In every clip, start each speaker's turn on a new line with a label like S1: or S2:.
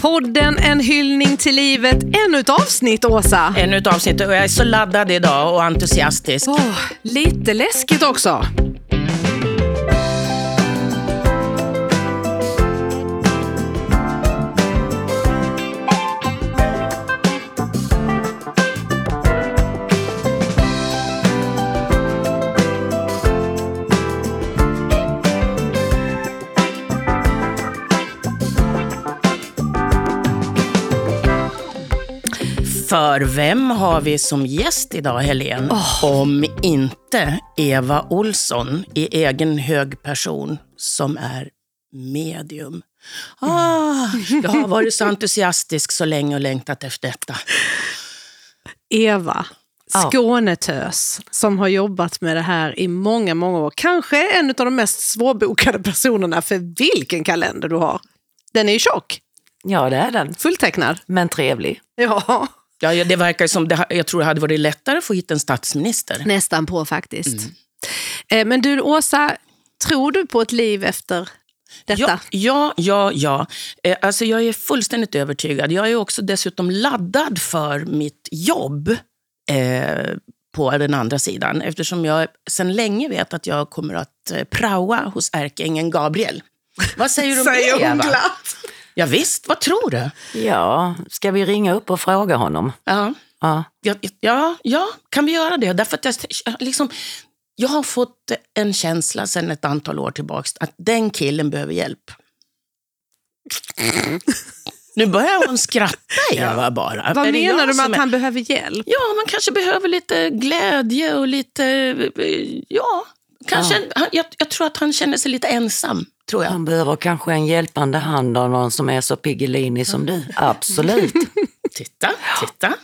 S1: Podden En hyllning till livet. Ännu ett avsnitt, Åsa.
S2: Ännu ett avsnitt och jag är så laddad idag och entusiastisk.
S1: Åh, lite läskigt också.
S2: För vem har vi som gäst idag, Helene? Om inte Eva Olsson i egen hög person som är medium. Ah, jag har varit så entusiastisk så länge och längtat efter detta.
S1: Eva. Skånetös, som har jobbat med det här i många, många år. Kanske en av de mest svårbokade personerna, för vilken kalender du har. Den är ju tjock,
S3: Ja, det är den.
S1: fulltecknad.
S3: Men trevlig.
S1: Ja,
S2: Ja, det verkar som det, jag tror det hade varit lättare att få hit en statsminister.
S1: nästan på faktiskt. Eh, Men du, Åsa, tror du på ett liv efter detta?
S2: Ja, ja, ja. ja. Eh, Alltså jag är fullständigt övertygad. Jag är också dessutom laddad för mitt jobb eh, på den andra sidan eftersom jag sedan länge vet att jag kommer att praoa hos ärkeängeln Gabriel. Vad säger du om
S1: Säger
S2: det,
S1: hon
S2: Eva?
S1: glatt.
S2: Ja, visst, vad tror du?
S3: Ja, ska vi ringa upp och fråga honom?
S2: Ja,
S3: Ja.
S2: ja, ja, ja kan vi göra det? Därför att jag, liksom, jag har fått en känsla sedan ett antal år tillbaka att den killen behöver hjälp. Nu börjar hon skratta, Eva, bara.
S1: Vad
S2: Är
S1: menar du med att
S2: är-
S1: han behöver hjälp?
S2: Ja, man kanske behöver lite glädje och lite... Ja, kanske. Han, jag, jag tror att han känner sig lite ensam, tror jag.
S3: Han behöver kanske en hjälpande hand av någon som är så piggelinig som du. Absolut.
S2: Titta, titta.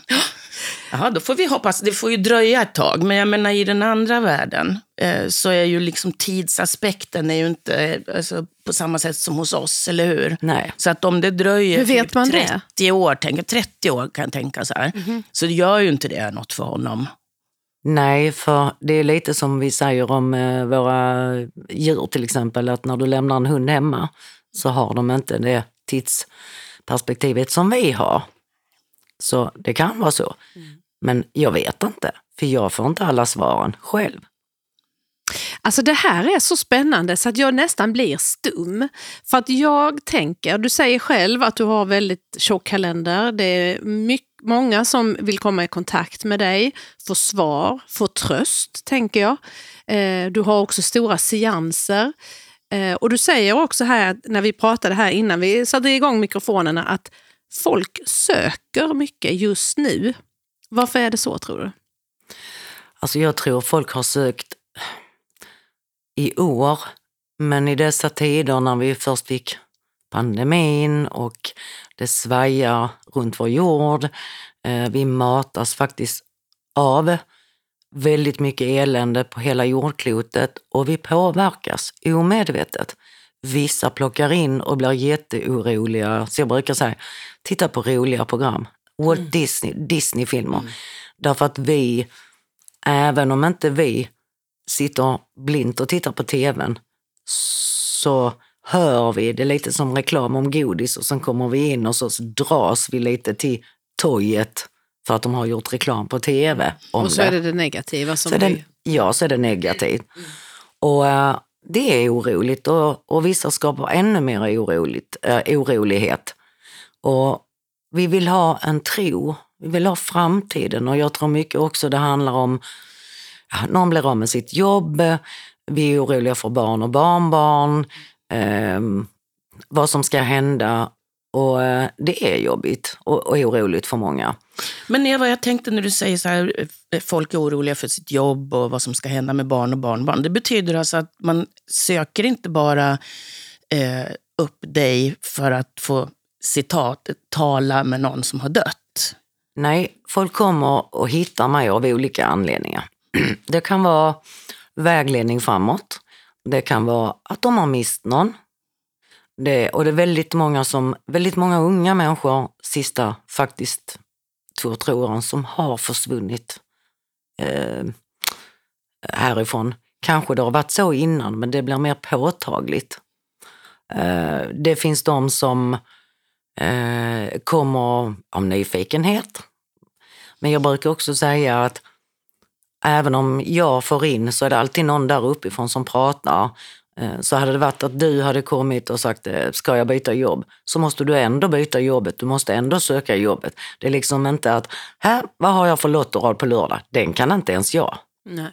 S2: Ja, då får vi hoppas. Det får ju dröja ett tag, men jag menar i den andra världen eh, så är ju liksom tidsaspekten är ju inte eh, alltså, på samma sätt som hos oss, eller hur?
S3: Nej.
S2: Så att om det dröjer
S1: Hur vet
S2: typ
S1: man det?
S2: 30 år, tänk, 30 år kan jag tänka så här, så gör ju inte det något för honom.
S3: Nej, för det är lite som vi säger om eh, våra djur till exempel, att när du lämnar en hund hemma så har de inte det tidsperspektivet som vi har. Så det kan vara så. Men jag vet inte, för jag får inte alla svaren själv.
S1: Alltså det här är så spännande så att jag nästan blir stum. För att jag tänker, du säger själv att du har väldigt tjock kalender. Det är mycket, många som vill komma i kontakt med dig, få svar, få tröst, tänker jag. Eh, du har också stora seanser. Eh, och du säger också här, när vi pratade här innan vi satte igång mikrofonerna, att folk söker mycket just nu. Varför är det så tror du?
S3: Alltså jag tror folk har sökt i år, men i dessa tider när vi först fick pandemin och det svajar runt vår jord, eh, vi matas faktiskt av väldigt mycket elände på hela jordklotet och vi påverkas omedvetet. Vissa plockar in och blir jätteoroliga. Så jag brukar säga, titta på roliga program. Walt Disney, Disney-filmer. Därför att vi, även om inte vi sitter blint och tittar på tvn, så hör vi. Det lite som reklam om godis och sen kommer vi in och så dras vi lite till tojet för att de har gjort reklam på tv om
S1: Och så är det. det negativa som
S3: så är
S1: vi...
S3: det, ja, så är det negativt. Och eh, det är oroligt och, och vissa skapar ännu mer oroligt, eh, orolighet. Och vi vill ha en tro, vi vill ha framtiden och jag tror mycket också det handlar om, någon blir av med sitt jobb, vi är oroliga för barn och barnbarn, eh, vad som ska hända och eh, det är jobbigt och, och oroligt för många.
S2: Men Eva, jag tänkte när du säger så här, eh, folk är oroliga för sitt jobb och vad som ska hända med barn och barnbarn. Det betyder alltså att man söker inte bara eh, upp dig för att få citat, tala med någon som har dött.
S3: Nej, folk kommer och hittar mig av olika anledningar. Det kan vara vägledning framåt. Det kan vara att de har mist någon. Det, och det är väldigt många, som, väldigt många unga människor, sista faktiskt två, tre åren, som har försvunnit eh, härifrån. Kanske det har varit så innan, men det blir mer påtagligt. Eh, det finns de som eh, kommer av nyfikenhet. Men jag brukar också säga att även om jag får in så är det alltid någon där uppifrån som pratar. Eh, Så hade det varit att du hade kommit och sagt, eh, ska jag byta jobb? Så måste du ändå byta jobbet, du måste ändå söka jobbet. Det är liksom inte att, här, vad har jag för lottorad på lördag? Den kan inte ens jag.
S1: Nej.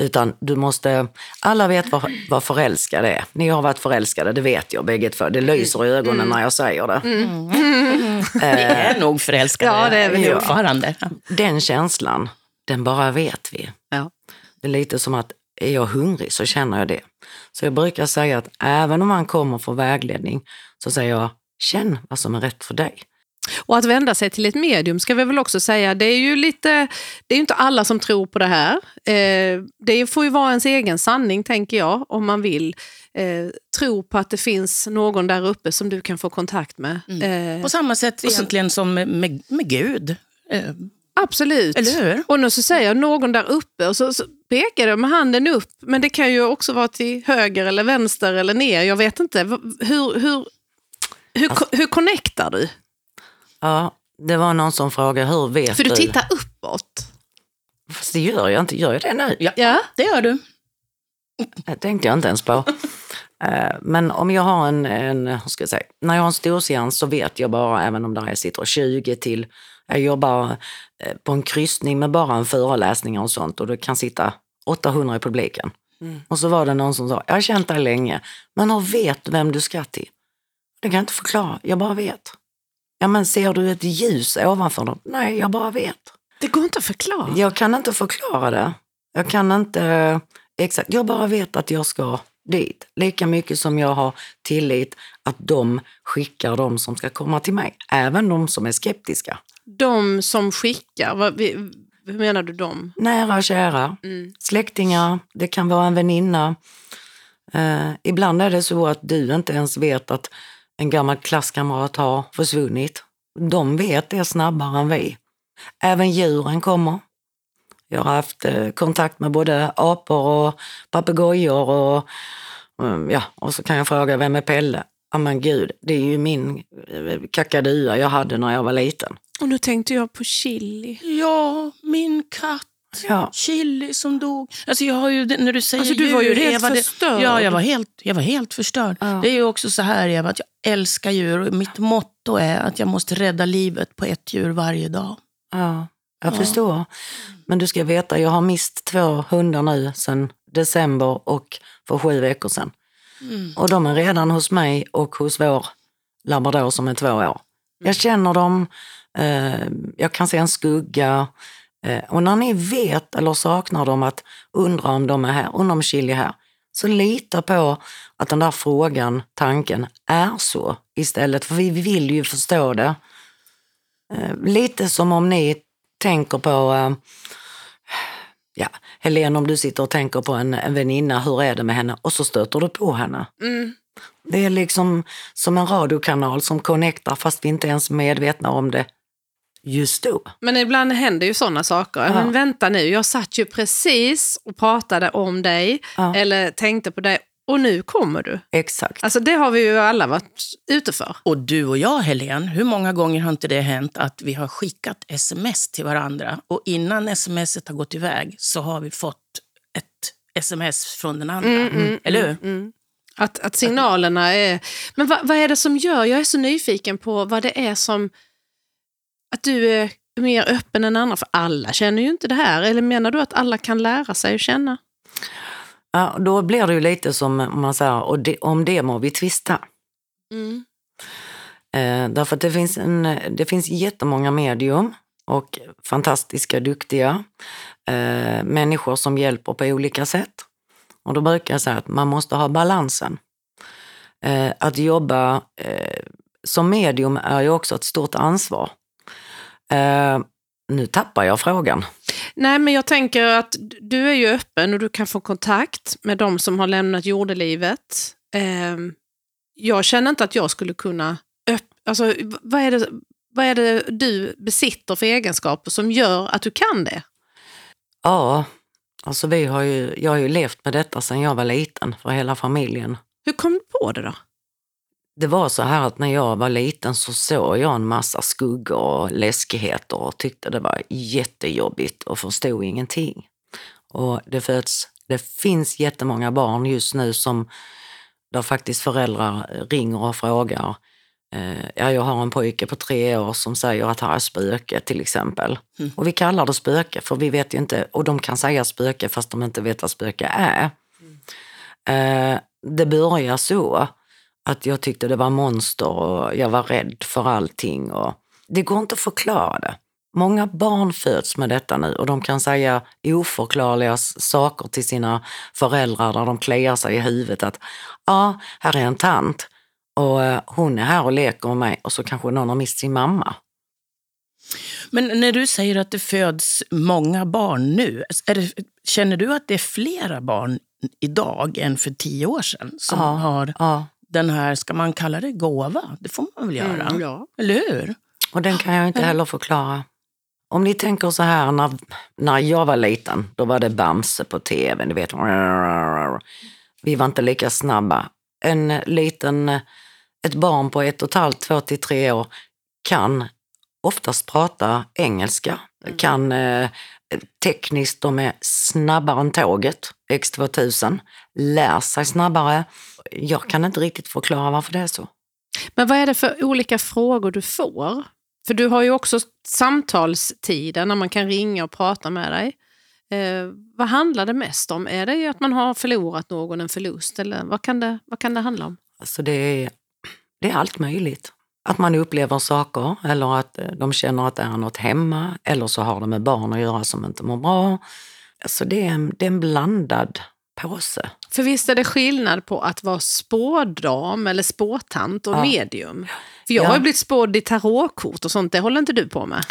S3: Utan du måste, alla vet vad, vad förälskade är. Ni har varit förälskade, det vet jag bägge två. Det lyser i ögonen när jag säger det.
S2: Vi är nog förälskade
S1: Ja, det är vi nog.
S2: fortfarande.
S3: Den känslan, den bara vet vi.
S1: Ja.
S3: Det är lite som att är jag hungrig så känner jag det. Så jag brukar säga att även om man kommer för vägledning så säger jag känn vad som är rätt för dig.
S1: Och att vända sig till ett medium ska vi väl också säga, det är ju lite, det är inte alla som tror på det här. Eh, det får ju vara ens egen sanning tänker jag, om man vill eh, tro på att det finns någon där uppe som du kan få kontakt med. Eh,
S2: På samma sätt egentligen som med, med Gud.
S1: Absolut.
S2: Eller hur?
S1: Och nu så säger jag någon där uppe och så, så pekar jag med handen upp, men det kan ju också vara till höger eller vänster eller ner, jag vet inte. Hur, hur, hur,
S3: Alltså-
S1: hur connectar du?
S3: Ja, det var någon som frågade hur vet
S1: För du tittar uppåt.
S3: Fast det gör jag inte. Gör jag det nu?
S2: Ja,
S1: Ja.
S2: det gör du.
S3: Det tänkte jag inte ens på. Eh, Men om jag har en, en hur ska jag säga, när jag har en storseans så vet jag bara, även om där jag sitter 20 till, jag jobbar på en kryssning med bara en föreläsning och sånt och det kan sitta 800 i publiken. Och så var det någon som sa, jag har känt dig länge, men hur vet du vem du ska till? Det kan jag inte förklara, jag bara vet. Ja men ser du ett ljus ovanför dem? Nej, jag bara vet.
S1: Det går inte att förklara.
S3: Jag kan inte förklara det. Jag kan inte exakt, jag bara vet att jag ska dit. Lika mycket som jag har tillit att de skickar de som ska komma till mig. Även de som är skeptiska.
S1: De som skickar, vad, vi- hur menar du dem?
S3: Nära och kära,
S1: Mm.
S3: släktingar, det kan vara en väninna. Eh, ibland är det så att du inte ens vet att en gammal klasskamrat har försvunnit. De vet det snabbare än vi. Även djuren kommer. Jag har haft eh, kontakt med både apor och papegojor och, mm, ja, och så kan jag fråga, vem är Pelle? Ja men gud, det är ju min eh, kakadua jag hade när jag var liten.
S1: Och nu tänkte jag på chili.
S2: Ja, min katt.
S3: Ja,
S2: Chili som dog. Alltså jag har ju, när du säger
S1: Alltså, du var ju
S2: djur,
S1: helt
S2: Eva, det-
S1: förstörd.
S2: Ja, jag var helt, jag var helt förstörd.
S3: Ja.
S2: Det är ju också så här Eva, att jag älskar djur och mitt motto är att jag måste rädda livet på ett djur varje dag.
S3: ja jag förstår. Men du ska veta, jag har mist två hundar nu sedan december och för sju veckor sedan. Och de är redan hos mig och hos vår labrador som är två år. Jag känner dem, jag kan se en skugga. Eh, och när ni vet eller saknar dem, att undra om de är här, undra om Chili är här, så lita på att den där frågan, tanken, är så istället. För vi vill ju förstå det. Eh, lite som om ni tänker på, eh, ja, Helene, om du sitter och tänker på en, en väninna, hur är det med henne? Och så stöter du på henne.
S1: Mm.
S3: Det är liksom som en radiokanal som connectar fast vi inte ens är medvetna om det just då.
S1: Men ibland händer ju sådana saker.
S3: Ja.
S1: Men vänta nu, jag satt ju precis och pratade om dig,
S3: Ja.
S1: eller tänkte på dig, och nu kommer du.
S3: Exakt.
S1: Alltså det har vi ju alla varit ute för.
S2: Och du och jag, Helene, hur många gånger har inte det hänt att vi har skickat sms till varandra och innan smset har gått iväg så har vi fått ett sms från den andra. Eller hur?
S1: Mm. Att, att signalerna är... Men vad, vad är det som gör... Jag är så nyfiken på vad det är som... Att du är mer öppen än andra, för alla känner ju inte det här. Eller menar du att alla kan lära sig att känna?
S3: Ja, då blir det ju lite som om man säger, och det, om det må vi tvista.
S1: Mm.
S3: Eh, därför att det finns, en, det finns jättemånga medium och fantastiska, duktiga eh, människor som hjälper på olika sätt. Och då brukar jag säga att man måste ha balansen. Eh, att jobba eh, som medium är ju också ett stort ansvar. Eh, nu tappar jag frågan.
S1: Nej, men jag tänker att du är ju öppen och du kan få kontakt med de som har lämnat jordelivet. Ehm, jag känner inte att jag skulle kunna... Alltså, vad, är det, vad är det du besitter för egenskaper som gör att du kan det?
S3: Ja, alltså vi har ju, jag har ju levt med detta sedan jag var liten för hela familjen.
S1: Hur kom du på det då?
S3: Det var så här att när jag var liten så såg jag en massa skuggor och läskigheter och tyckte det var jättejobbigt och förstod ingenting. Och det föds, det finns jättemånga barn just nu som där faktiskt föräldrar ringer och frågar. Eh, ja, jag har en pojke på tre år som säger att här är spöke till exempel.
S2: Mm.
S3: Och vi kallar det spöke för vi vet ju inte, och de kan säga spöke fast de inte vet vad spöke är. Eh, det börjar så att jag tyckte det var monster och jag var rädd för allting. Och det går inte att förklara det. Många barn föds med detta nu och de kan säga oförklarliga saker till sina föräldrar där de kliar sig i huvudet att ja, här är en tant och eh, hon är här och leker med mig och så kanske någon har mist sin mamma.
S2: Men när du säger att det föds många barn nu, det, känner du att det är flera barn idag än för tio år sedan som
S3: Ja.
S2: har
S3: Ja,
S2: den här, ska man kalla det gåva? Det får man väl göra?
S1: Mm, ja.
S2: Eller hur?
S3: och den kan jag inte heller förklara. Om ni tänker så här, när, när jag var liten, då var det Bamse på tv, ni vet. Vi var inte lika snabba. En liten, ett barn på ett och ett halvt, två till tre år kan oftast prata engelska, kan eh, tekniskt, de är snabbare än tåget, X2000, lär sig snabbare. Jag kan inte riktigt förklara varför det är så.
S1: Men vad är det för olika frågor du får? För du har ju också samtalstider när man kan ringa och prata med dig. Eh, vad handlar det mest om? Är det att man har förlorat någon, en förlust? Eller vad kan det, vad kan det handla om?
S3: Alltså det är, det är allt möjligt. Att man upplever saker eller att eh, de känner att det är något hemma eller så har det med barn att göra som inte mår bra. Alltså det är en, det är en blandad påse.
S1: För visst är det skillnad på att vara spådam eller spåtant och
S3: Ja.
S1: medium? För jag
S3: Ja.
S1: har ju blivit spådd i tarotkort och sånt, det håller inte du på med?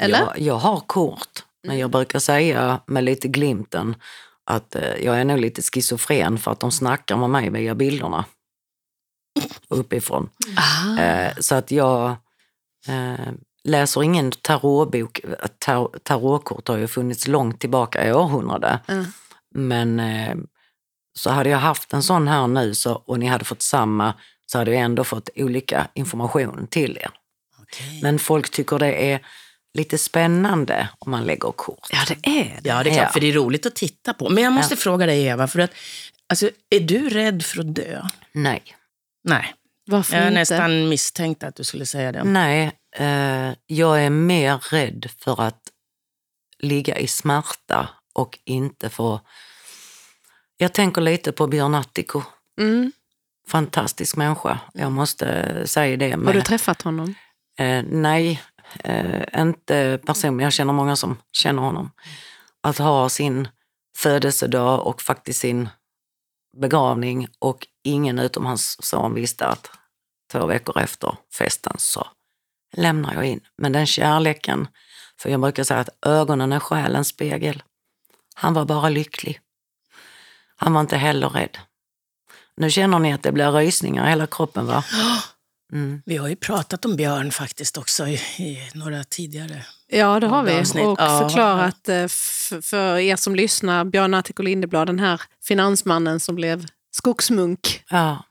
S1: Eller?
S3: Jag, jag har kort, men jag brukar säga med lite glimten att eh, jag är nog lite schizofren för att de snackar med mig via bilderna uppifrån. Eh, så att jag eh, läser ingen tarotbok. Tar, tarotkort har ju funnits långt tillbaka i århundrade.
S1: Mm.
S3: Men eh, så hade jag haft en sån här nu så, och ni hade fått samma så hade jag ändå fått olika information till er.
S2: Okej.
S3: Men folk tycker det är lite spännande om man lägger kort.
S1: Ja, det är det.
S2: Ja, det är klart,
S3: Ja.
S2: för det är roligt att titta på. Men jag måste fråga dig, Eva, för att, alltså, är du rädd för att dö?
S3: Nej.
S2: Nej,
S1: Varför
S2: jag
S1: inte?
S2: nästan misstänkte att du skulle säga det.
S3: Nej, eh, jag är mer rädd för att ligga i smärta och inte få... Jag tänker lite på Björn Attiko.
S1: Mm.
S3: Fantastisk människa, jag måste säga det.
S1: Har
S3: Med,
S1: du träffat honom?
S3: eh, nej, eh, inte personligen. Jag känner många som känner honom. Att ha sin födelsedag och faktiskt sin begravning och ingen utom hans son visste att två veckor efter festen så lämnar jag in. Men den kärleken, för jag brukar säga att ögonen är själens spegel. Han var bara lycklig. Han var inte heller rädd. Nu känner ni att det blir rysningar i hela kroppen va? Mm.
S2: Vi har ju pratat om Björn faktiskt också i, i några tidigare.
S1: Ja, det har vi.
S2: Avsnitt.
S1: Och
S2: Ja.
S1: förklarat eh, för er som lyssnar, Björn Attiko Lindeblad, den här finansmannen som blev skogsmunk
S3: Ja,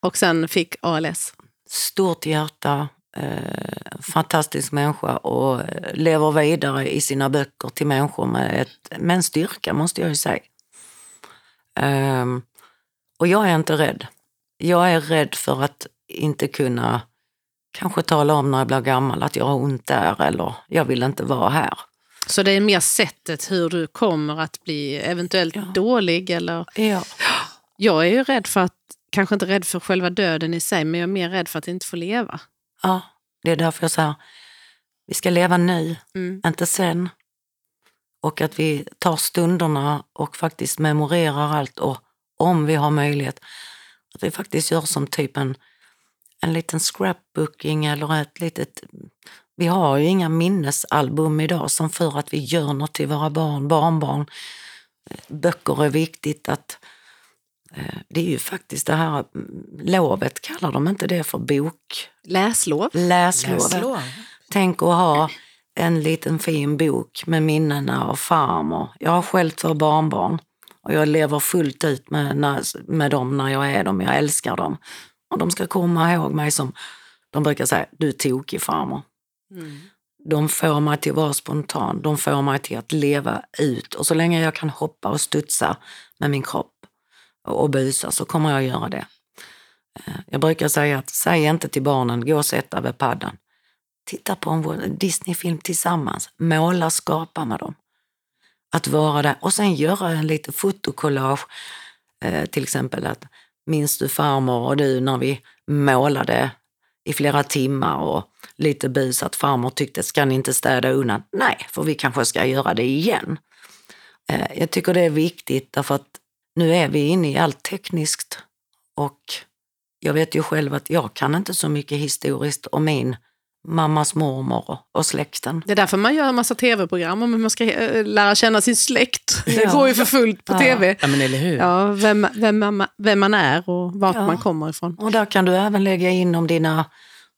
S1: och sen fick ALS.
S3: stort hjärta, eh, fantastisk människa och eh, lever vidare i sina böcker till människor med, ett, med en styrka måste jag ju säga. Ehm, och jag är inte rädd. Jag är rädd för att inte kunna kanske tala om när jag blir gammal att jag har ont där eller jag vill inte vara här.
S1: Så det är mer sättet hur du kommer att bli eventuellt
S3: Ja.
S1: dålig eller...
S3: Ja.
S1: Jag är ju rädd för att, kanske inte rädd för själva döden i sig, men jag är mer rädd för att inte få leva.
S3: ja, det är därför jag säger vi ska leva nu,
S1: Mm.
S3: inte sen. Och att vi tar stunderna och faktiskt memorerar allt och om vi har möjlighet, att vi faktiskt gör som typ en, en liten scrapbooking eller ett litet... Vi har ju inga minnesalbum idag som för att vi gör något till våra barn, barnbarn. Böcker är viktigt att... eh, Det är ju faktiskt det här mm, lovet, kallar de inte det för bok?
S1: Läslov.
S3: Läslovet.
S2: Läslov.
S3: Tänk att ha en liten fin bok med minnena av farmor. Jag har själv två barnbarn och jag lever fullt ut med, med dem när jag är dem. Jag älskar dem. Och de ska komma ihåg mig som, de brukar säga, du är tokig farmor.
S1: Mm.
S3: De får mig till att vara spontan, de får mig till att leva ut. Och så länge jag kan hoppa och studsa med min kropp och busa så kommer jag göra det. Eh, Jag brukar säga att säg inte till barnen, gå och sätta vid paddan. Titta på en Disneyfilm tillsammans, måla, skapa med dem. Att vara där och sen göra en liten fotokollage. Eh, till exempel att minns du farmor och du när vi målade i flera timmar och lite bus att farmor tyckte, ska ni inte städa undan? Nej, för vi kanske ska göra det igen. Eh, jag tycker det är viktigt därför att nu är vi inne i allt tekniskt och jag vet ju själv att jag kan inte så mycket historiskt om min mammas mormor och, släkten.
S1: Det är därför man gör en massa tv-program om hur man ska eh, lära känna sin släkt. Det
S3: Ja.
S1: går ju för fullt på
S3: Ja.
S1: tv.
S2: Ja, men eller hur?
S1: Ja, vem, vem, man- vem man är och vart
S3: Ja.
S1: man kommer ifrån.
S3: Och där kan du även lägga in om dina,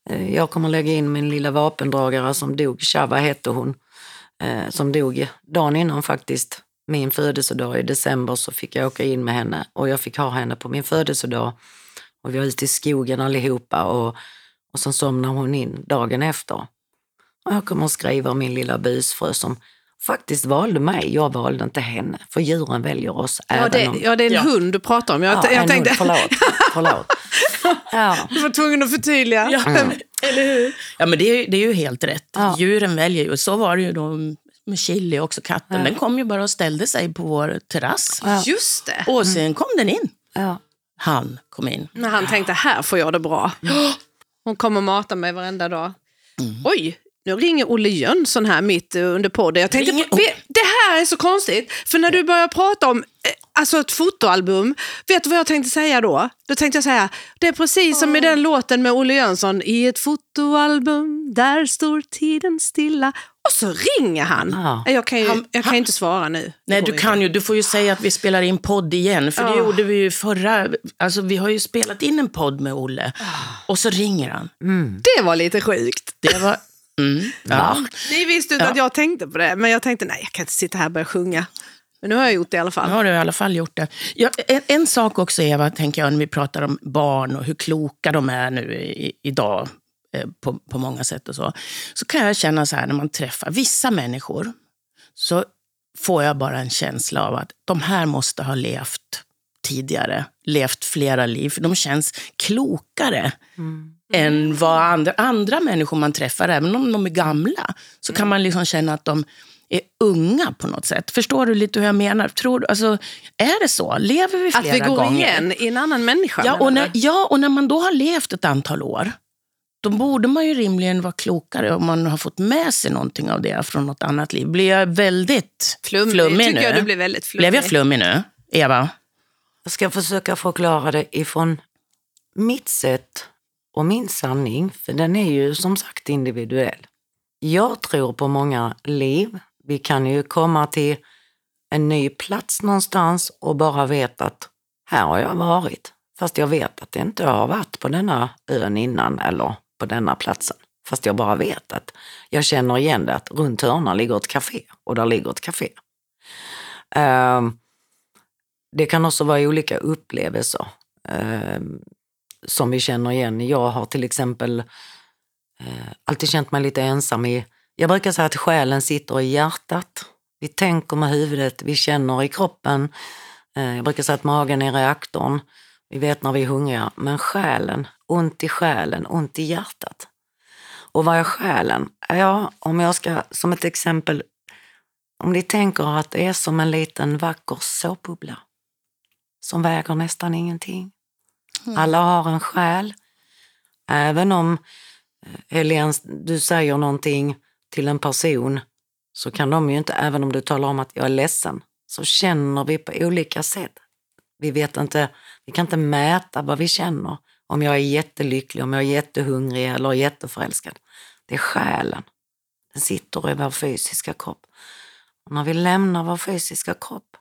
S3: eh, jag kommer lägga in min lilla vapendragare som dog, Shava hette hon, eh, som dog dagen innan faktiskt min födelsedag i december så fick jag åka in med henne och jag fick ha henne på min födelsedag. Och vi var ute i skogen allihopa och, och sen somnade hon in dagen efter. Och jag kommer att skriva om min lilla busfrö som faktiskt valde mig, jag valde inte henne. För djuren väljer oss
S1: Ja,
S3: även
S1: det,
S3: om...
S1: ja, det är en
S2: Ja.
S1: hund du pratar om. Jag,
S3: Ja,
S1: jag
S3: en
S1: tänkte,
S3: hund, förlåt. förlåt. Ja.
S1: du var tvungen att förtydliga.
S2: Ja, eller hur? Ja, men det är, det är ju helt rätt.
S3: Ja.
S2: Djuren väljer ju. Så var det ju då med Chili också, katten.
S3: Ja.
S2: Den kom ju bara och ställde sig på vår terrass.
S3: Ja.
S1: Just det.
S2: Och sen kom den in.
S3: Ja.
S2: Han kom in.
S1: När han tänkte, här får jag det bra. Hon kommer och matar mig varenda dag. Oj, nu ringer Olle Jönsson här mitt eh, under podden. Jag tänkte, "Vet- det här är så konstigt. För när du börjar prata om eh, alltså ett fotoalbum, vet du vad jag tänkte säga då? Då tänkte jag säga, det är precis som i den låten med Olle Jönsson. I ett fotoalbum, där står tiden stilla. Och så ringer han.
S3: Ja.
S1: Jag kan ju
S2: Han-
S1: jag kan
S2: han-
S1: inte svara nu. Det
S2: Nej, du
S1: inte.
S2: kan ju. Du får ju säga att vi spelar in podd igen. För det
S1: Ja.
S2: gjorde vi ju förra... Alltså, vi har ju spelat in en podd med Olle. Och så ringer han.
S1: Det var lite sjukt.
S2: Det var... Mm, ja.
S1: Ni visste inte
S2: Ja.
S1: att jag tänkte på det, men jag tänkte nej, jag kan inte sitta här och börja sjunga. Men nu har jag gjort det i alla fall.
S2: Nu har du i alla fall gjort det. Ja, en, en sak också, Eva, tänker jag, när vi pratar om barn och hur kloka de är nu i, idag på, på många sätt och så. Så kan jag känna så här när man träffar vissa människor, så får jag bara en känsla av att de här måste ha levt tidigare, levt flera liv. För de känns klokare än vad andra, andra människor man träffar, även om de är gamla, så kan man liksom känna att de är unga på något sätt. Förstår du lite hur jag menar? Tror du, alltså, är det så? Lever vi flera
S1: Att vi går
S2: gånger?
S1: igen i en annan människa.
S2: Ja och, när, ja, och när man då har levt ett antal år, då borde man ju rimligen vara klokare om man har fått med sig någonting av det från något annat liv. Blir jag väldigt
S1: Flummig,
S2: flummig
S1: tycker
S2: nu?
S1: jag du blir väldigt flummig.
S2: Blev jag flummig nu, Eva?
S3: Jag ska försöka förklara det ifrån mitt sätt och min sanning, för den är ju som sagt individuell. Jag tror på många liv. Vi kan ju komma till en ny plats någonstans och bara veta att här har jag varit. Fast jag vet att jag inte har varit på denna ön innan eller på denna platsen. Fast jag bara vet att jag känner igen det att runt hörnan ligger ett café och där ligger ett café. Ehm, det kan också vara olika upplevelser ehm, som vi känner igen. Jag har till exempel eh, alltid känt mig lite ensam i... Jag brukar säga att själen sitter i hjärtat. Vi tänker med huvudet, vi känner i kroppen. Eh, jag brukar säga att magen är reaktorn. Vi vet när vi är hungriga. Men själen, ont i själen, ont i hjärtat. Och vad är själen? Ja, om jag ska som ett exempel, om ni tänker att det är som en liten vacker såpbubbla som väger nästan ingenting. Alla har en själ. Även om eh, Helene, du säger någonting till en person så kan de ju inte, även om du talar om att jag är ledsen, så känner vi på olika sätt. Vi vet inte, vi kan inte mäta vad vi känner. Om jag är jättelycklig, om jag är jättehungrig eller jätteförälskad. Det är själen. Den sitter i vår fysiska kropp. Och när vi lämnar vår fysiska kropp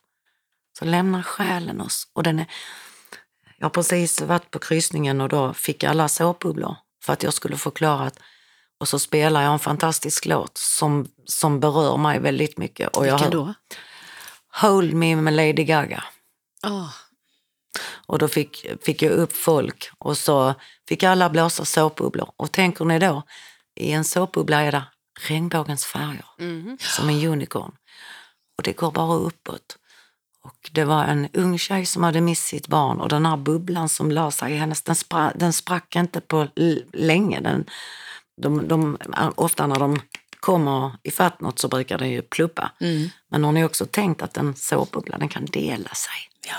S3: så lämnar själen oss. Och den är, jag har precis varit på kryssningen och då fick jag alla såpbubblor för att jag skulle förklara att och så spelar jag en fantastisk låt som, som berör mig väldigt mycket. Och jag
S1: Vilken
S3: hör
S1: då?
S3: Hold Me med Lady Gaga.
S1: Oh.
S3: Och då fick, fick jag upp folk och så fick alla blåsa såpbubblor. Och tänker ni då, i en såpbubbla är det regnbågens färger,
S1: Mhm.
S3: som en unicorn. Och det går bara uppåt. Och det var en ung tjej som hade mist sitt barn och den här bubblan som la sig i hennes, den, spra, den sprack inte på länge. Den, de, de, ofta när de kommer ifatt något så brukar den ju pluppa.
S2: Mm.
S3: Men hon har ju också tänkt att en såpbubbla den kan dela sig.
S2: Ja.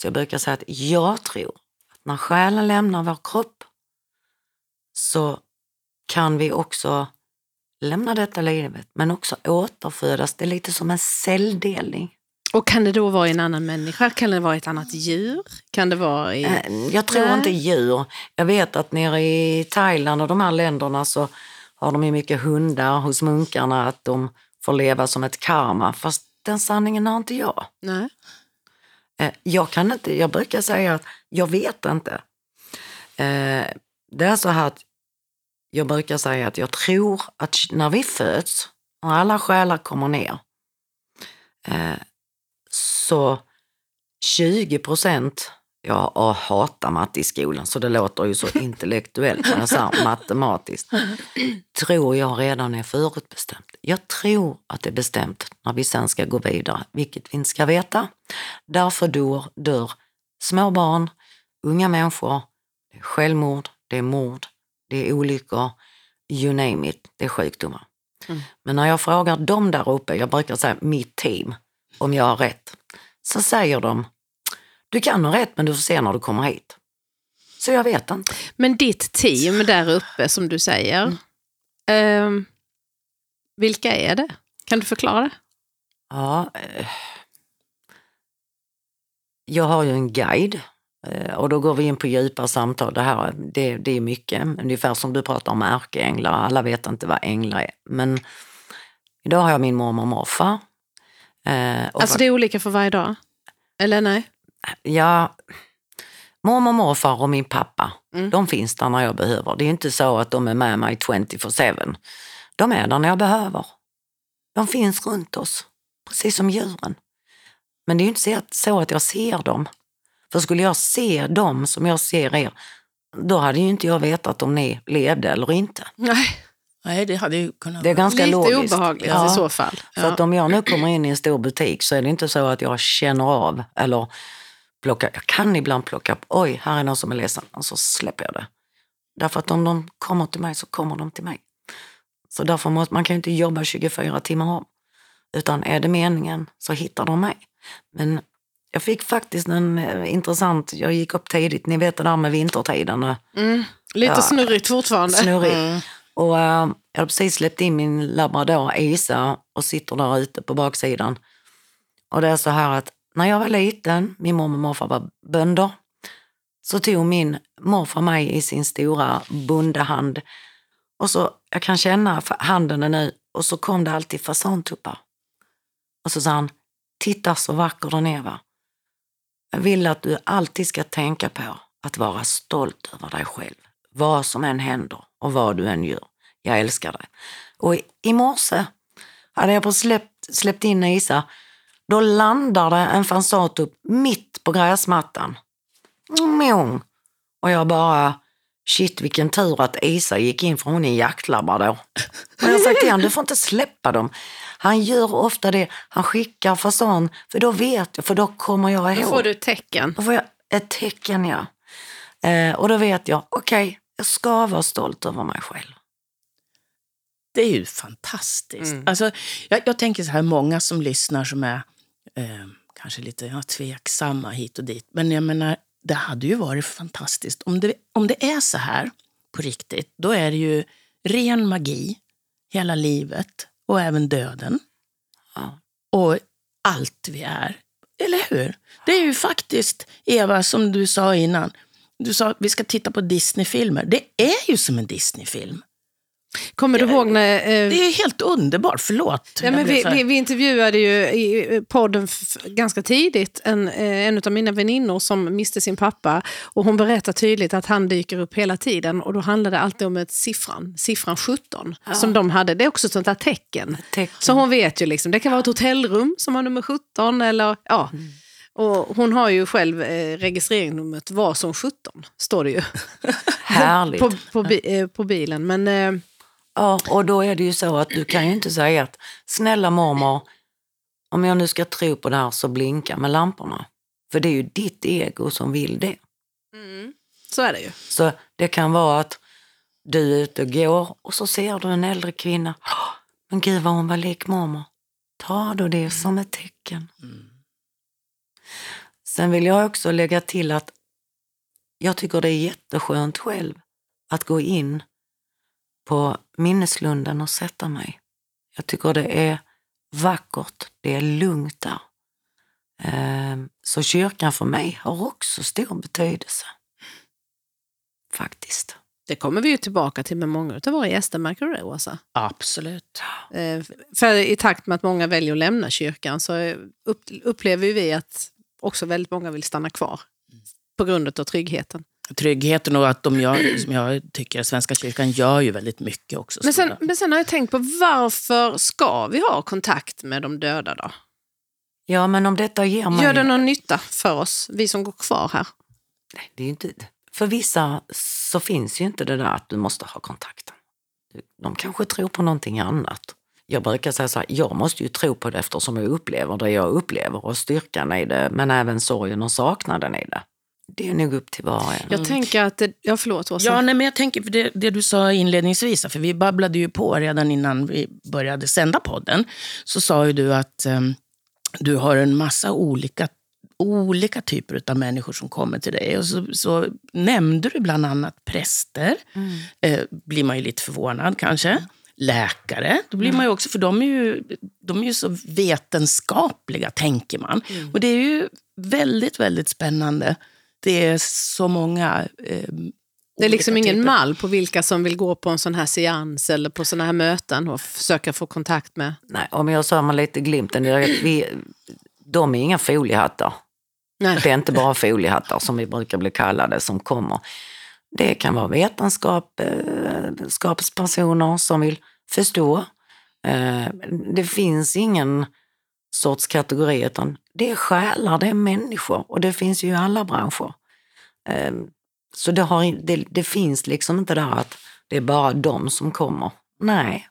S3: Så jag brukar säga att jag tror att när själen lämnar vår kropp så kan vi också lämna detta livet men också återfödas. Det är lite som en celldelning.
S1: Och kan det då vara en annan människa? Kan det vara ett annat djur? Kan det vara i...
S3: Eh, Jag tror
S1: Nej.
S3: inte djur. Jag vet att nere i Thailand och de här länderna så har de ju mycket hundar hos munkarna att de får leva som ett karma. Fast den sanningen har inte jag.
S1: Nej.
S3: Eh, jag kan inte, jag brukar säga att jag vet inte. Eh, det är så här att jag brukar säga att jag tror att när vi föds, när alla själar kommer ner, eh, så 20 procent, jag jag hatar matte i skolan så det låter ju så intellektuellt när jag säger matematiskt, tror jag redan är förutbestämt. Jag tror att det är bestämt när vi sen ska gå vidare, vilket vi inte ska veta. Därför dör, dör små barn, unga människor, det är självmord, det är mord, det är olyckor, you name it, det är sjukdomar.
S1: Mm.
S3: Men när jag frågar dem där uppe, jag brukar säga mitt team, om jag har rätt, så säger de, du kan ha rätt men du får se när du kommer hit. Så jag vet inte.
S1: Men ditt team där uppe som du säger, ehm, vilka är det? Kan du förklara det?
S3: Ja, eh, jag har ju en guide eh, och då går vi in på djupa samtal. Det här det, det är mycket, ungefär som du pratar om ärkeänglar. Alla vet inte vad änglar är. Men idag har jag min mormor och morfar. Eh,
S1: Alltså det är olika för varje dag? Eller nej?
S3: Ja, mormor, morfar och min pappa,
S1: Mm.
S3: de finns där när jag behöver. Det är inte så att de är med mig 24-7. De är där när jag behöver. De finns runt oss, precis som djuren. Men det är ju inte så att- så jag ser dem. För skulle jag se dem som jag ser er, då hade ju inte jag vetat om ni levde eller inte.
S1: Nej,
S2: Nej, det hade ju kunnat
S3: Det är ganska
S1: lite
S3: logiskt.
S1: obehagligt
S3: Ja.
S1: i så fall.
S3: Så
S1: Ja.
S3: att om jag nu kommer in i en stor butik så är det inte så att jag känner av eller plockar, jag kan ibland plocka upp, oj, här är någon som är ledsen, och så släpper jag det. Därför att om de kommer till mig så kommer de till mig. Så därför måste man kan ju inte jobba 24 timmar om. Utan är det meningen så hittar de mig. Men jag fick faktiskt en eh, intressant, jag gick upp tidigt, ni vet det där med vintertiden. eh,
S1: Mm. Lite
S3: Ja.
S1: snurrigt fortfarande.
S3: Snurrigt.
S2: Mm.
S3: Och eh, jag hade precis släppt in min labrador Isa och sitter där ute på baksidan. Och det är så här att när jag var liten, min mormor och morfar var bönder, så tog min morfar mig i sin stora bondehand. Och så, jag kan känna handen nu, och så kom det alltid fasantuppar. Och så sa han, titta så vacker den är va. Jag vill att du alltid ska tänka på att vara stolt över dig själv. Vad som än händer och vad du än gör. Jag älskar dig. Och i, i morse hade jag på släppt, släppt in Isa. Då landar det en fansatupp mitt på gräsmattan. Mjong. Och jag bara, shit vilken tur att Isa gick in för hon är en jaktlabrador. Och jag sagt till honom, du får inte släppa dem. Han gör ofta det, han skickar fasan, för då vet jag, för då kommer jag
S1: Då
S3: ihåg.
S1: får du tecken.
S3: Då får jag ett tecken, ja. Eh, och då vet jag, okej, jag ska vara stolt över mig själv.
S2: Det är ju fantastiskt.
S1: Mm.
S2: Alltså, jag, jag tänker så här, många som lyssnar som är eh, kanske lite ja, tveksamma hit och dit. Men jag menar, det hade ju varit fantastiskt. Om det, om det är så här på riktigt, då är det ju ren magi hela livet och även döden.
S3: Ja.
S2: Och allt vi är. Eller hur? Det är ju faktiskt, Eva, som du sa innan. Du sa att vi ska titta på Disneyfilmer. Det är ju som en Disneyfilm.
S1: Kommer du ihåg när... eh,
S2: Det är helt underbart. Förlåt.
S1: Ja, men vi, vi, vi intervjuade ju i podden ganska tidigt en, eh, en av mina väninnor som miste sin pappa. Och hon berättar tydligt att han dyker upp hela tiden och då handlar det alltid om ett siffran, siffran 17 som de hade. Det är också ett sånt där tecken.
S3: Tecken.
S1: Så hon vet ju liksom, det kan vara ett hotellrum som har nummer 17 eller ja. Och hon har ju själv eh, registreringsnumret var som 17, står det ju.
S3: Härligt.
S1: på, på, bi, eh, på bilen. Men eh,
S3: Ja, och då är det ju så att du kan ju inte säga att snälla mormor, om jag nu ska tro på det här så blinka med lamporna. För det är ju ditt ego som vill det.
S1: så är det ju.
S3: Så det kan vara att du är ute och går och så ser du en äldre kvinna. "Åh, Men gud vad hon var lik mormor. Ta då det som ett tecken. Sen vill jag också lägga till att jag tycker det är jätteskönt själv att gå in på minneslunden och sätta mig. Jag tycker det är vackert, det är lugnt där. Ehm, Så kyrkan för mig har också stor betydelse. Faktiskt.
S1: Det kommer vi ju tillbaka till med många av våra gäster, märker du det Åsa?
S2: Absolut.
S1: Eh, För i takt med att många väljer att lämna kyrkan så upp, upplever vi att också väldigt många vill stanna kvar på grund av tryggheten.
S2: Tryggheten och att de gör, som jag tycker Svenska kyrkan gör ju väldigt mycket också.
S1: Men sen, men sen har jag tänkt på varför ska vi ha kontakt med de döda då?
S3: Ja, men om detta ger mig...
S1: Gör det någon nytta för oss, vi som går kvar här?
S3: Nej, det är ju inte... För vissa så finns ju inte det där att du måste ha kontakten. De kanske tror på någonting annat. Jag brukar säga så här, jag måste ju tro på det eftersom jag upplever det jag upplever och styrkan i det, men även sorgen och saknaden i det. Det är nog upp till var och en.
S1: Jag tänker att, det, ja förlåt Åsa.
S2: Ja, nej, men jag tänker på det, det du sa inledningsvis, för vi babblade ju på redan innan vi började sända podden. Så sa ju du att ehm, du har en massa olika, olika typer av människor som kommer till dig. Och så, så nämnde du bland annat präster. Eh, blir man ju lite förvånad kanske. Läkare, då blir man ju också, för de är ju, de är ju så vetenskapliga, tänker man. Och det är ju väldigt, väldigt spännande. Det är så många eh,
S1: det är liksom ingen
S2: typer.
S1: mall på vilka som vill gå på en sån här seans eller på såna här möten och försöka få kontakt med.
S3: Nej, om jag sa med lite glimten, vi, de är inga foliehattar.
S1: Nej.
S3: Det är inte bara foliehattar som vi brukar bli kallade som kommer. Det kan vara vetenskap, eh, vetenskapspersoner som vill förstå. Eh, Det finns ingen sorts kategori utan det är själar, det är människor och det finns ju i alla branscher. Ehm, så det, har, det, det finns liksom inte det här att det är bara de som kommer. Nej.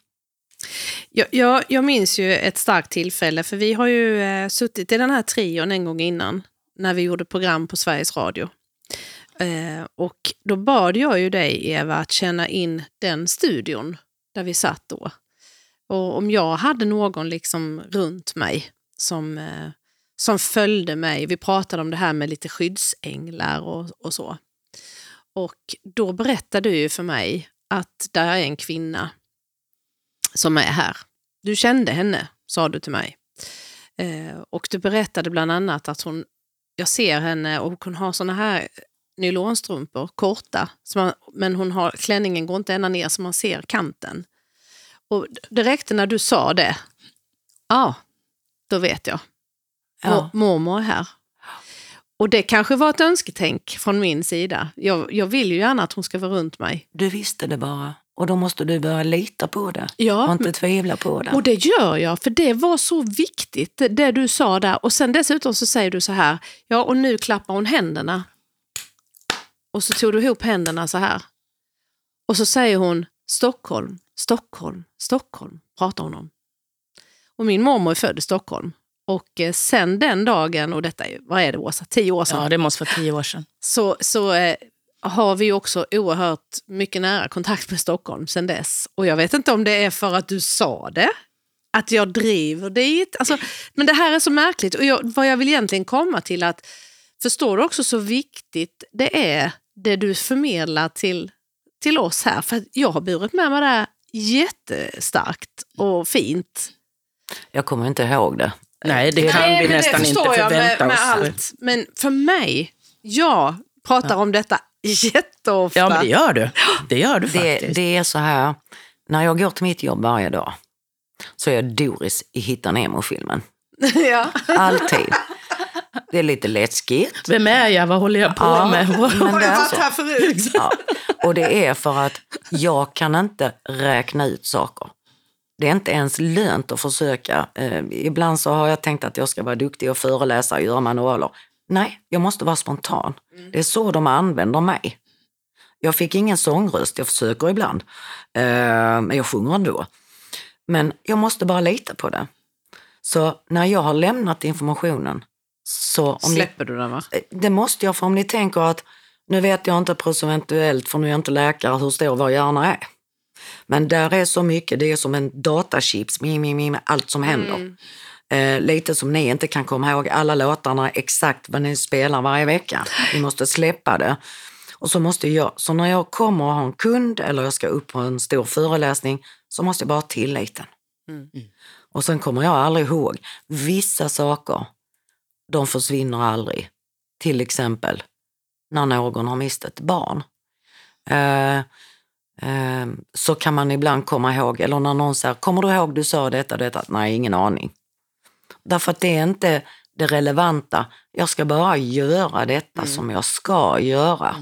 S1: Jag, jag, jag minns ju ett starkt tillfälle, för vi har ju eh, suttit i den här trion en gång innan, när vi gjorde program på Sveriges Radio. Eh, och då bad jag ju dig, Eva, att känna in den studion där vi satt då. Och om jag hade någon liksom runt mig som, eh, som följde mig, vi pratade om det här med lite skyddsänglar och, och så. Och då berättade du ju för mig att där är en kvinna som är här. Du kände henne, sa du till mig. Eh, och du berättade bland annat att hon, jag ser henne och hon har såna här nylonstrumpor, korta, man, men hon har, klänningen går inte ända ner så man ser kanten. Och räckte när du sa det. Ja, då vet jag.
S3: Ja.
S1: Mor- Mormor är här. Och det kanske var ett önsketänk från min sida. Jag, jag vill ju gärna att hon ska vara runt mig.
S3: Du visste det bara och då måste du börja lita på det
S1: Ja,
S3: och inte tvivla på det.
S1: Och det gör jag, för det var så viktigt det, det du sa där. Och sen dessutom så säger du så här, ja och nu klappar hon händerna. Och så tog du ihop händerna så här. Och så säger hon Stockholm, Stockholm, Stockholm, pratar hon om. Och min mormor är född i Stockholm. Och eh, sen den dagen, och detta är, vad är det Åsa, tio år sedan,
S2: Ja, det måste vara tio år sedan.
S1: så, så eh, har vi också oerhört mycket nära kontakt med Stockholm sen dess. Och jag vet inte om det är för att du sa det, att jag driver dit. Alltså, men det här är så märkligt och jag, vad jag vill egentligen komma till att förstår du också så viktigt det är det du förmedlar till, till oss här. För jag har burit med mig det här jättestarkt och fint.
S3: Jag kommer inte ihåg det.
S2: Nej, det kan
S1: Nej,
S2: vi nästan inte förvänta
S1: med,
S2: oss.
S1: med allt. Men för mig, jag pratar om detta jätteofta.
S2: Ja, men det gör du. Det gör du
S3: det.
S2: faktiskt.
S3: Det är så här, när jag går till mitt jobb varje dag så är jag Doris i Hitta Nemo-filmen.
S1: ja.
S3: Alltid. Det är lite läskigt.
S2: Vem är jag? Vad håller jag på
S3: Ja,
S2: med?
S3: men
S1: Har jag varit här förut?
S3: Ja. Och det är för att jag kan inte räkna ut saker. det är inte ens lönt att försöka. Eh, ibland så har jag tänkt att jag ska vara duktig och föreläsa och göra manualer. Nej, jag måste vara spontan.
S1: Mm.
S3: Det är så de använder mig. Jag fick ingen sångröst, jag försöker ibland. Eh, men jag sjunger ändå. Men jag måste bara lita på det. Så när jag har lämnat informationen så... Om ni,
S1: Släpper du den va?
S3: det måste jag, för om ni tänker att nu vet jag inte procentuellt, för nu är jag inte läkare, hur stor vår hjärna är. Men där är så mycket, det är som en datachips, mi, mi, mi, med allt som händer.
S1: Mm.
S3: Eh, lite som ni inte kan komma ihåg alla låtarna exakt vad ni spelar varje vecka. Ni måste släppa det. Och så måste jag, så när jag kommer och har en kund eller jag ska upp på en stor föreläsning så måste jag bara ha tilliten.
S1: Mm.
S3: Och sen kommer jag aldrig ihåg vissa saker, de försvinner aldrig. Till exempel när någon har mist ett barn. Eh, eh, så kan man ibland komma ihåg, eller när någon säger, kommer du ihåg du sa detta och detta? Nej, ingen aning. Därför att det är inte det relevanta. Jag ska bara göra detta som jag ska göra.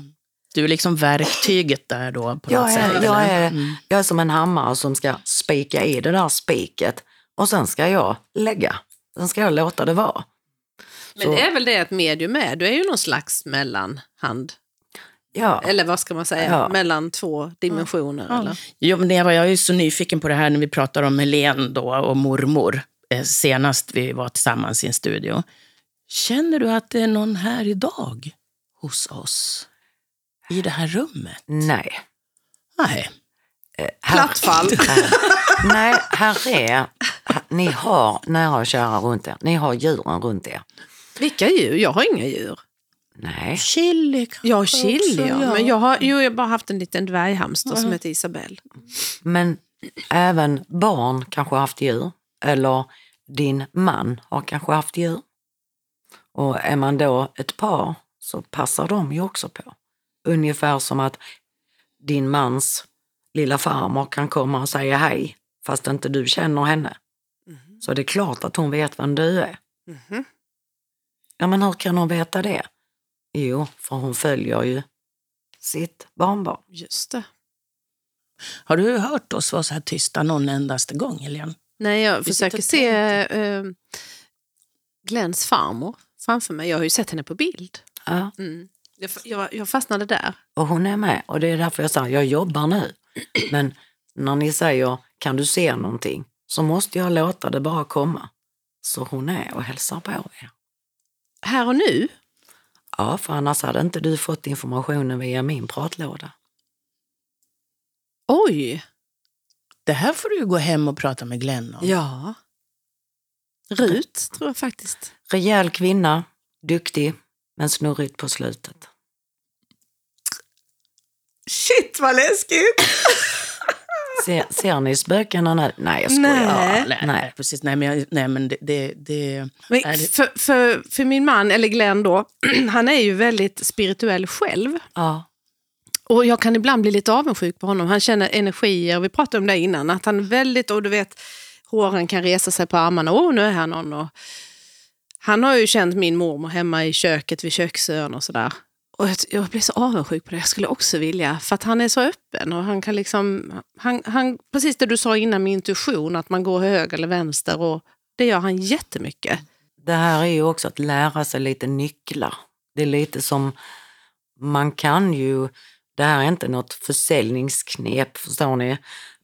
S2: Du är liksom verktyget där då på
S3: Jag
S2: något sätt?
S3: är, jag, är,
S2: Mm.
S3: jag är som en hammare som ska spika i det där spiket och sen ska jag lägga. Sen ska jag låta det vara.
S1: Men
S3: Så-
S1: det är väl det att medium är, du är ju någon slags mellanhand.
S3: Ja,
S1: Eller vad ska man säga,
S3: Ja.
S1: mellan två dimensioner. Eller?
S2: Jo, men Eva, jag är så nyfiken på det här när vi pratar om Helen då och mormor. Eh, senast vi var tillsammans i en studio. Känner du att det är någon här idag hos oss? I det här rummet?
S3: nej.
S2: Nej.
S3: Eh, här-
S1: Plattfall.
S3: nej, här är, ni har nära och kära runt er. Ni har djuren runt er.
S1: Vilka djur? Jag har inga djur.
S3: Nej,
S2: Chili kanske
S1: Jag har chili,
S2: också,
S1: ja. men jag har, jo, jag har bara haft en liten dvärghamster som heter Isabelle.
S3: men även barn kanske har haft djur. Eller din man har kanske haft djur. Och är man då ett par så passar de ju också på. Ungefär som att din mans lilla farmor kan komma och säga hej fast inte du känner henne. Så det är klart att hon vet vem du är.
S1: Mhm.
S3: Ja, men hur kan hon veta det? Jo, för hon följer ju sitt barnbarn.
S1: Just det.
S2: Har du hört oss vara så här tysta någon endaste gång, Helene?
S1: Nej, jag
S2: Vi
S1: försöker se eh, Glenns farmor framför mig. Jag har ju sett henne på bild.
S3: Ja,
S1: Mm. Jag, jag, jag fastnade där.
S3: och hon är med. Och det är därför jag säger, jag jobbar nu. Men när ni säger, kan du se någonting? Så måste jag låta det bara komma. Så hon är och hälsar på er.
S1: Här och nu?
S3: Ja, för annars hade inte du fått informationen via min pratlåda.
S1: Oj!
S2: Det här får du gå hem och prata med Glenn om.
S1: Ja. Rut, tror jag faktiskt.
S3: Rejäl kvinna, duktig, men snurrigt på slutet.
S1: Shit vad läskigt!
S3: Ser, ser ni spökena nu? Nej, jag skojar.
S1: Nej.
S2: Ja, nej, nej. precis. Nej, men, jag, nej, men det... det, det
S1: Men
S2: är det-
S1: för, för, för min man, eller Glenn då, han är ju väldigt spirituell själv.
S3: Ja,
S1: Och jag kan ibland bli lite avundsjuk på honom. Han känner energier, vi pratade om det innan, att han är väldigt, och du vet, håren kan resa sig på armarna. Åh, nu är här någon. Och han har ju känt min mormor hemma i köket vid köksön och sådär. Och jag, jag blir så avundsjuk på det. Jag skulle också vilja, för att han är så öppen och han kan liksom, han, han, precis det du sa innan med intuition, att man går höger eller vänster och det gör han jättemycket.
S3: det här är ju också att lära sig lite nycklar. Det är lite som, man kan ju, det här är inte något försäljningsknep, förstår ni?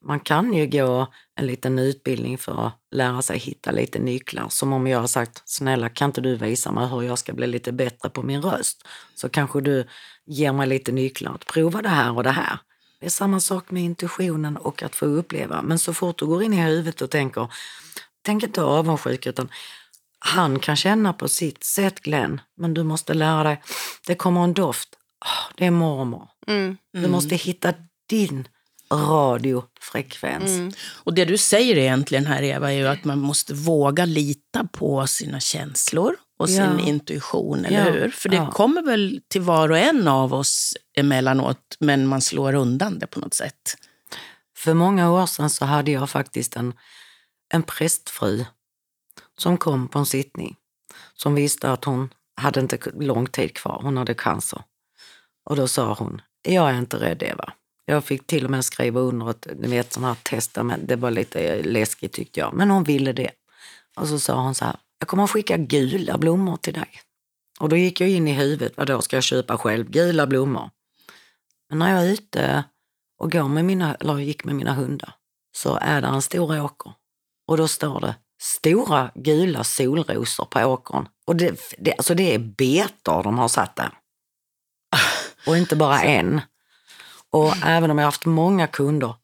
S3: Man kan ju gå en liten utbildning för att lära sig hitta lite nycklar. Som om jag har sagt, snälla kan inte du visa mig hur jag ska bli lite bättre på min röst? Så kanske du ger mig lite nycklar att prova det här och det här. Det är samma sak med intuitionen och att få uppleva. Men så fort du går in i huvudet och tänker, tänk inte avundsjuk utan han kan känna på sitt sätt Glenn, men du måste lära dig, det kommer en doft, Ah, det är mormor.
S1: Mm.
S3: Du måste hitta din radiofrekvens.
S1: Mm.
S2: Och det du säger egentligen här Eva är ju att man måste våga lita på sina känslor och sin
S3: Ja.
S2: intuition, eller
S3: Ja.
S2: hur? För det
S3: Ja.
S2: kommer väl till var och en av oss emellanåt, men man slår undan det på något sätt.
S3: För många år sedan så hade jag faktiskt en, en prästfru som kom på en sittning. Som visste att hon hade inte lång tid kvar, hon hade cancer. Och då sa hon, jag är inte rädd Eva. Jag fick till och med skriva under ett ni vet, sån här testament. Det var lite läskigt tyckte jag, men hon ville det. Och så sa hon så här, jag kommer att skicka gula blommor till dig. Och då gick jag in i huvudet, vad då ska jag köpa själv? Gula blommor. Men när jag är ute och går med mina, eller gick med mina hundar så är det en stor åker. Och då står det stora gula solrosor på åkern. Och det, det, alltså det är betor de har satt där. Och inte bara en. Och även om jag haft många kunder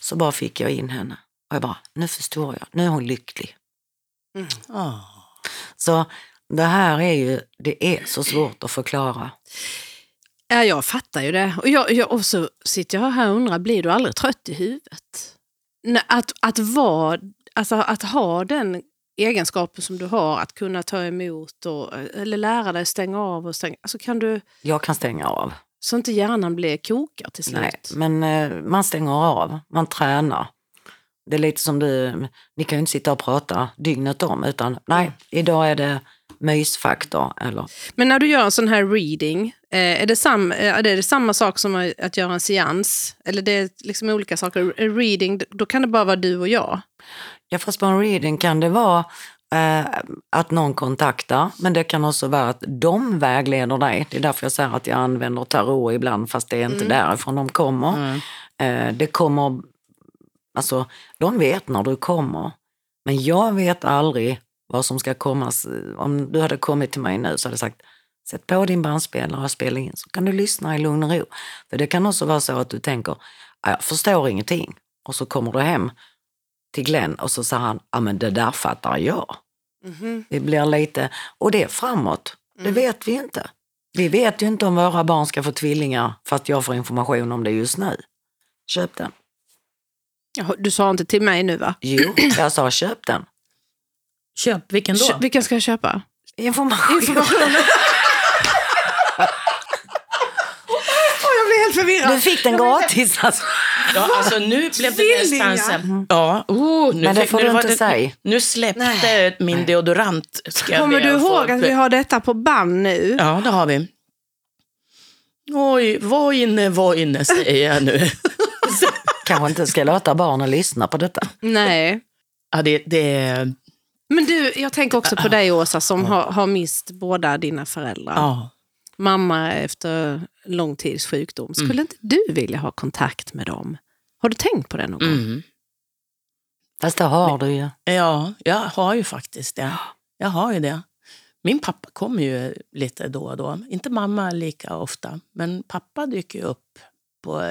S3: så bara fick jag in henne. Och jag bara, nu förstår jag, nu är hon lycklig.
S2: Ah.
S3: Så det här är ju, det är så svårt att förklara.
S1: Ja, jag fattar ju det. Och, jag, jag, och så sitter jag här och undrar, blir du aldrig trött i huvudet? Att, att, vara, alltså, att ha den egenskapen som du har, att kunna ta emot och, eller lära dig stänga av och stänga. Alltså kan du,
S3: Jag kan stänga av.
S1: så inte hjärnan blir kokar till slut.
S3: Nej, men eh, man stänger av, man tränar. Det är lite som du, ni kan ju inte sitta och prata dygnet om, utan nej, idag är det mysfaktor. Eller,
S1: Men när du gör en sån här reading, eh, är, det sam, eh, är det samma sak som att göra en seans? Eller det är liksom olika saker? En reading, då kan det bara vara du och jag.
S3: ja, fast på en reading kan det vara eh, att någon kontaktar, men det kan också vara att de vägleder dig. Det är därför jag säger att jag använder tarot ibland, fast det är inte därifrån de kommer. Eh, det kommer, alltså de vet när du kommer, men jag vet aldrig vad som ska komma. Om du hade kommit till mig nu så hade jag sagt, sätt på din bandspelare och spela in så kan du lyssna i lugn och ro. För det kan också vara så att du tänker, "Ja, jag förstår ingenting. Och så kommer du hem till Glenn och så säger han, ja men det där fattar jag. Det blir lite, och det är framåt, det vet vi inte. Vi vet ju inte om våra barn ska få tvillingar för att jag får information om det just nu. Köp den.
S1: Du sa inte till mig nu va?
S3: Jo, jag sa köp den.
S2: Köp, vilken då?
S1: Kö- Vilken ska jag köpa?
S3: Information.
S1: jag helt förvirrad.
S3: Du fick den gratis alltså.
S2: Ja, alltså nu blev det
S1: Tvillingar?
S2: nästan så Ja, oh, nu,
S3: Men det
S2: fick-
S3: får
S2: nu
S3: du inte säga.
S2: Nu släppte min deodorant. Ska
S1: Kommer du ihåg att vi har detta på band nu?
S2: Ja, det har vi. Oj, var inne, var inne, säger jag nu.
S3: Kanske inte ska låta barnen lyssna på detta.
S1: Nej.
S2: Ja, det, det,
S1: Men du, jag tänker också på dig Åsa som har, har mist båda dina föräldrar.
S2: ja.
S1: Mamma efter lång tids sjukdom. Skulle inte du vilja ha kontakt med dem? Har du tänkt på det någon gång?
S2: Mm.
S3: Fast det har du ju.
S2: ja, jag har ju faktiskt det. Jag har ju det. Min pappa kommer ju lite då och då. Inte mamma lika ofta, men pappa dyker ju upp. På,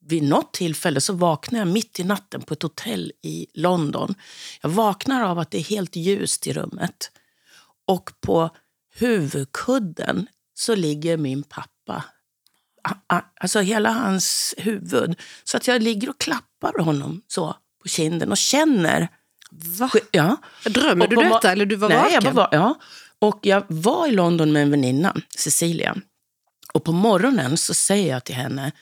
S2: vid något tillfälle så vaknar jag mitt i natten på ett hotell i London. Jag vaknar av att det är helt ljust i rummet. Och på huvudkudden så ligger min pappa. Alltså hela hans huvud. Så att jag ligger och klappar honom så på kinden och känner.
S1: Va?
S2: Ja.
S1: Drömmer
S2: Och
S1: du detta eller du var
S2: Nej,
S1: vaken?
S2: jag var, ja. Och jag var i London med en väninna, Cecilia. Och på morgonen så säger jag till henne,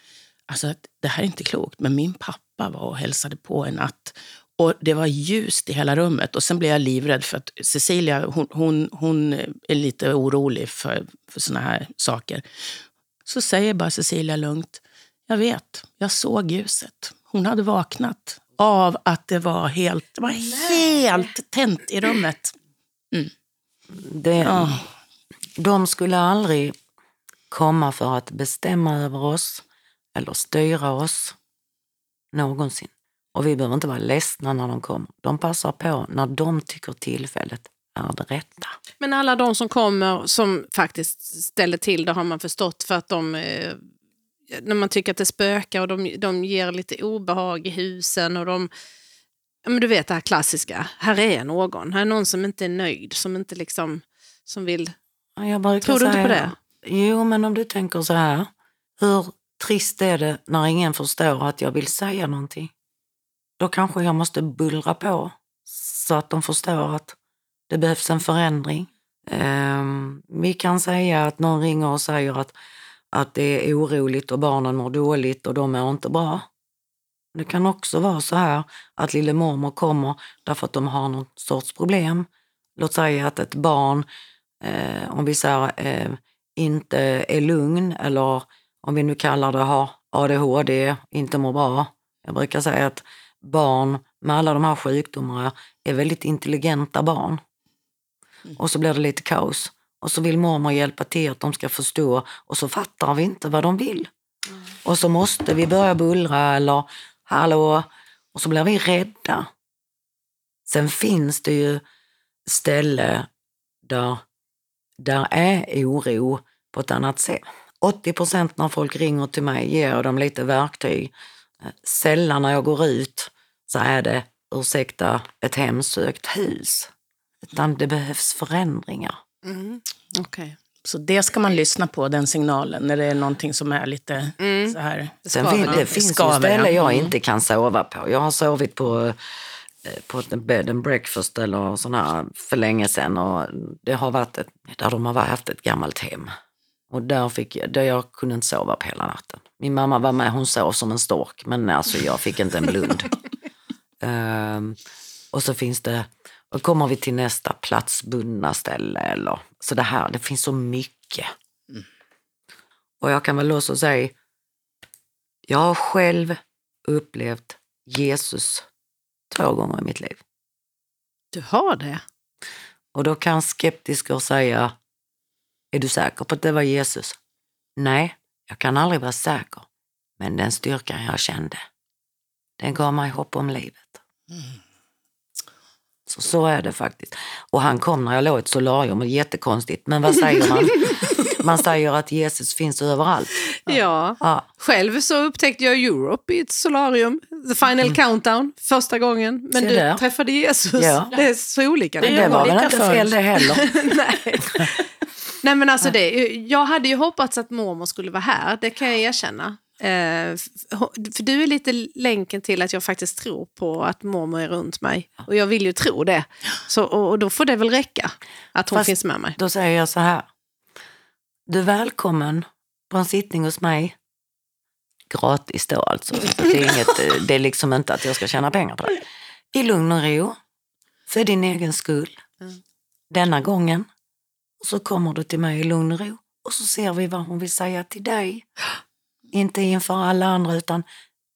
S2: alltså att det här är inte klokt, men min pappa var och hälsade på en natt. Och det var ljust i hela rummet. Och sen blev jag livrädd för att Cecilia, hon, hon, hon är lite orolig för, för såna här saker. Så säger bara Cecilia lugnt, jag vet, jag såg ljuset. Hon hade vaknat av att det var helt, det var helt tänt i rummet.
S3: Det,
S2: Ja.
S3: De skulle aldrig komma för att bestämma över oss eller styra oss någonsin. Och vi behöver inte vara ledsna när de kommer. De passar på när de tycker tillfället är det rätta.
S1: Men alla de som kommer som faktiskt ställer till det har man förstått för att de eh, när man tycker att det spökar och de, de ger lite obehag i husen och de ja, men du vet det här klassiska, här är någon, här är någon som inte är nöjd, som inte liksom som vill... Tror du inte
S3: säga,
S1: på det?
S3: Jo, men om du tänker så här. Hur trist är det när ingen förstår att jag vill säga någonting? Då kanske jag måste bullra på så att de förstår att det behövs en förändring. Ehm, vi kan säga att någon ringer och säger att, att det är oroligt och barnen mår dåligt och de mår inte bra. Det kan också vara så här att lille mormor kommer därför att de har någon sorts problem. Låt säga att ett barn, eh, om vi säger eh, inte är lugn eller om vi nu kallar det har ADHD inte mår bra. Jag brukar säga att barn med alla de här sjukdomarna är väldigt intelligenta barn. Och så blir det lite kaos. Och så vill mormor hjälpa till att de ska förstå och så fattar vi inte vad de vill. Och så måste vi börja bullra eller hallå och så blir vi rädda. Sen finns det ju ställe där, där är oro på ett annat sätt. 80 procent när folk ringer till mig ger jag dem lite verktyg. Sällan när jag går ut så är det, ursäkta, ett hemsökt hus. Utan det behövs förändringar.
S1: Mm. Okej.
S2: Så det ska man lyssna på, den signalen, när det är någonting som är lite
S1: Mm.
S2: så här.
S3: Sen fin, det finns ju
S2: Skaver,
S3: ställen
S2: ja.
S3: jag
S2: Mm.
S3: inte kan sova på. Jag har sovit på, eh, på ett bed and breakfast eller här för länge sedan och det har varit ett, där de har haft ett gammalt hem. Och där, fick jag, där jag kunde inte sova på hela natten. Min mamma var med, hon sov som en stork men alltså jag fick inte en blund. Ehm, och så finns det, och kommer vi till nästa platsbundna ställe eller så det här, det finns så mycket. Och jag kan väl också säga, jag har själv upplevt Jesus två gånger i mitt liv.
S1: Du har det?
S3: Och då kan skeptiker säga, är du säker på att det var Jesus? Nej, jag kan aldrig vara säker. Men den styrkan jag kände, den gav mig hopp om livet. Så, så är det faktiskt. Och han kom när jag låg i ett solarium, och jättekonstigt. Men vad säger man? Man säger att Jesus finns överallt.
S1: Ja.
S3: Ja,
S1: Själv så upptäckte jag Europe i ett solarium, The Final Countdown, första gången. Men du träffade Jesus.
S3: Ja.
S1: Det är så olika.
S2: Det
S3: det, var väl inte fel det heller.
S1: Nej. Nej men alltså det, jag hade ju hoppats att mormor skulle vara här, det kan jag erkänna. Eh, för du är lite länken till att jag faktiskt tror på att mormor är runt mig. Och jag vill ju tro det. Så, och, och då får det väl räcka att hon
S3: Fast-
S1: finns med mig.
S3: Då säger jag så här. Du är välkommen på en sittning hos mig. Gratis då alltså. Så Det är, inget, eh, det är liksom inte att jag ska tjäna pengar på det. I lugn och ro. För din egen skull.
S1: Mm.
S3: Denna gången. Och så kommer du till mig i lugn och ro. Och så ser vi vad hon vill säga till dig. Inte inför alla andra utan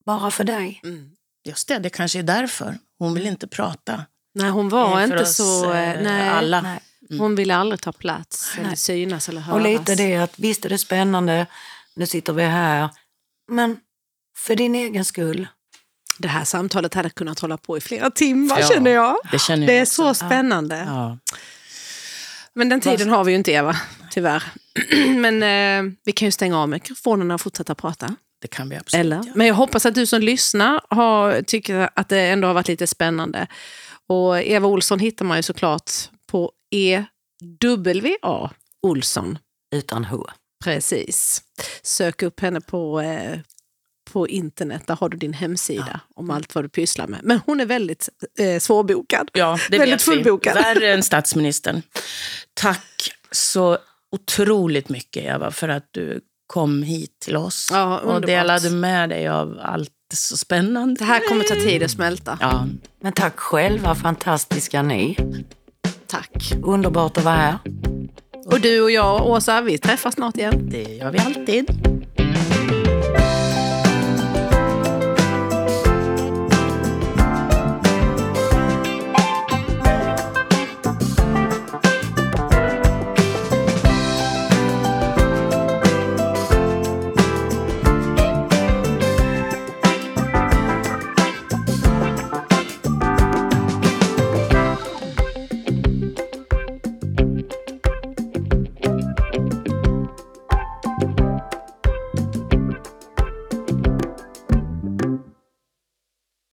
S3: bara för dig.
S1: Mm.
S2: Just det, det kanske är därför. Hon vill inte prata.
S1: Nej hon var inte
S2: oss,
S1: så...
S2: eh,
S1: eh, Nej,
S2: alla.
S3: Nej.
S1: Hon ville aldrig ta plats eller synas eller höras.
S3: Och lite det att visst är det spännande. Nu sitter vi här. Men för din egen skull.
S1: Det här samtalet hade kunnat hålla på i flera timmar
S2: Ja,
S1: känner jag.
S2: Det känner
S1: Det
S2: jag
S1: är
S2: också.
S1: så spännande.
S2: Ja.
S1: Men den tiden har vi ju inte Eva, tyvärr. Men eh, vi kan ju stänga av mikrofonerna och fortsätta prata.
S2: Det kan vi absolut
S1: Eller?
S2: göra.
S1: Men jag hoppas att du som lyssnar har, tycker att det ändå har varit lite spännande. Och Eva Olsson hittar man ju såklart på EWA Olsson.
S3: Utan H.
S1: Precis. Sök upp henne på, eh, på internet, där har du din hemsida om allt vad du pysslar med. Men hon är väldigt eh, svårbokad.
S2: Ja, det
S1: Väldigt
S2: vet vi.
S1: fullbokad.
S2: Värre än statsministern. Tack så otroligt mycket, Eva, för att du kom hit till oss
S1: Ja,
S2: och delade med dig av allt så spännande.
S1: Det här kommer ta tid att smälta.
S2: Ja,
S3: Men tack själva fantastiska ni.
S1: Tack.
S3: Underbart att vara här.
S1: Och du och jag Åsa, vi träffas snart igen.
S2: det gör vi alltid.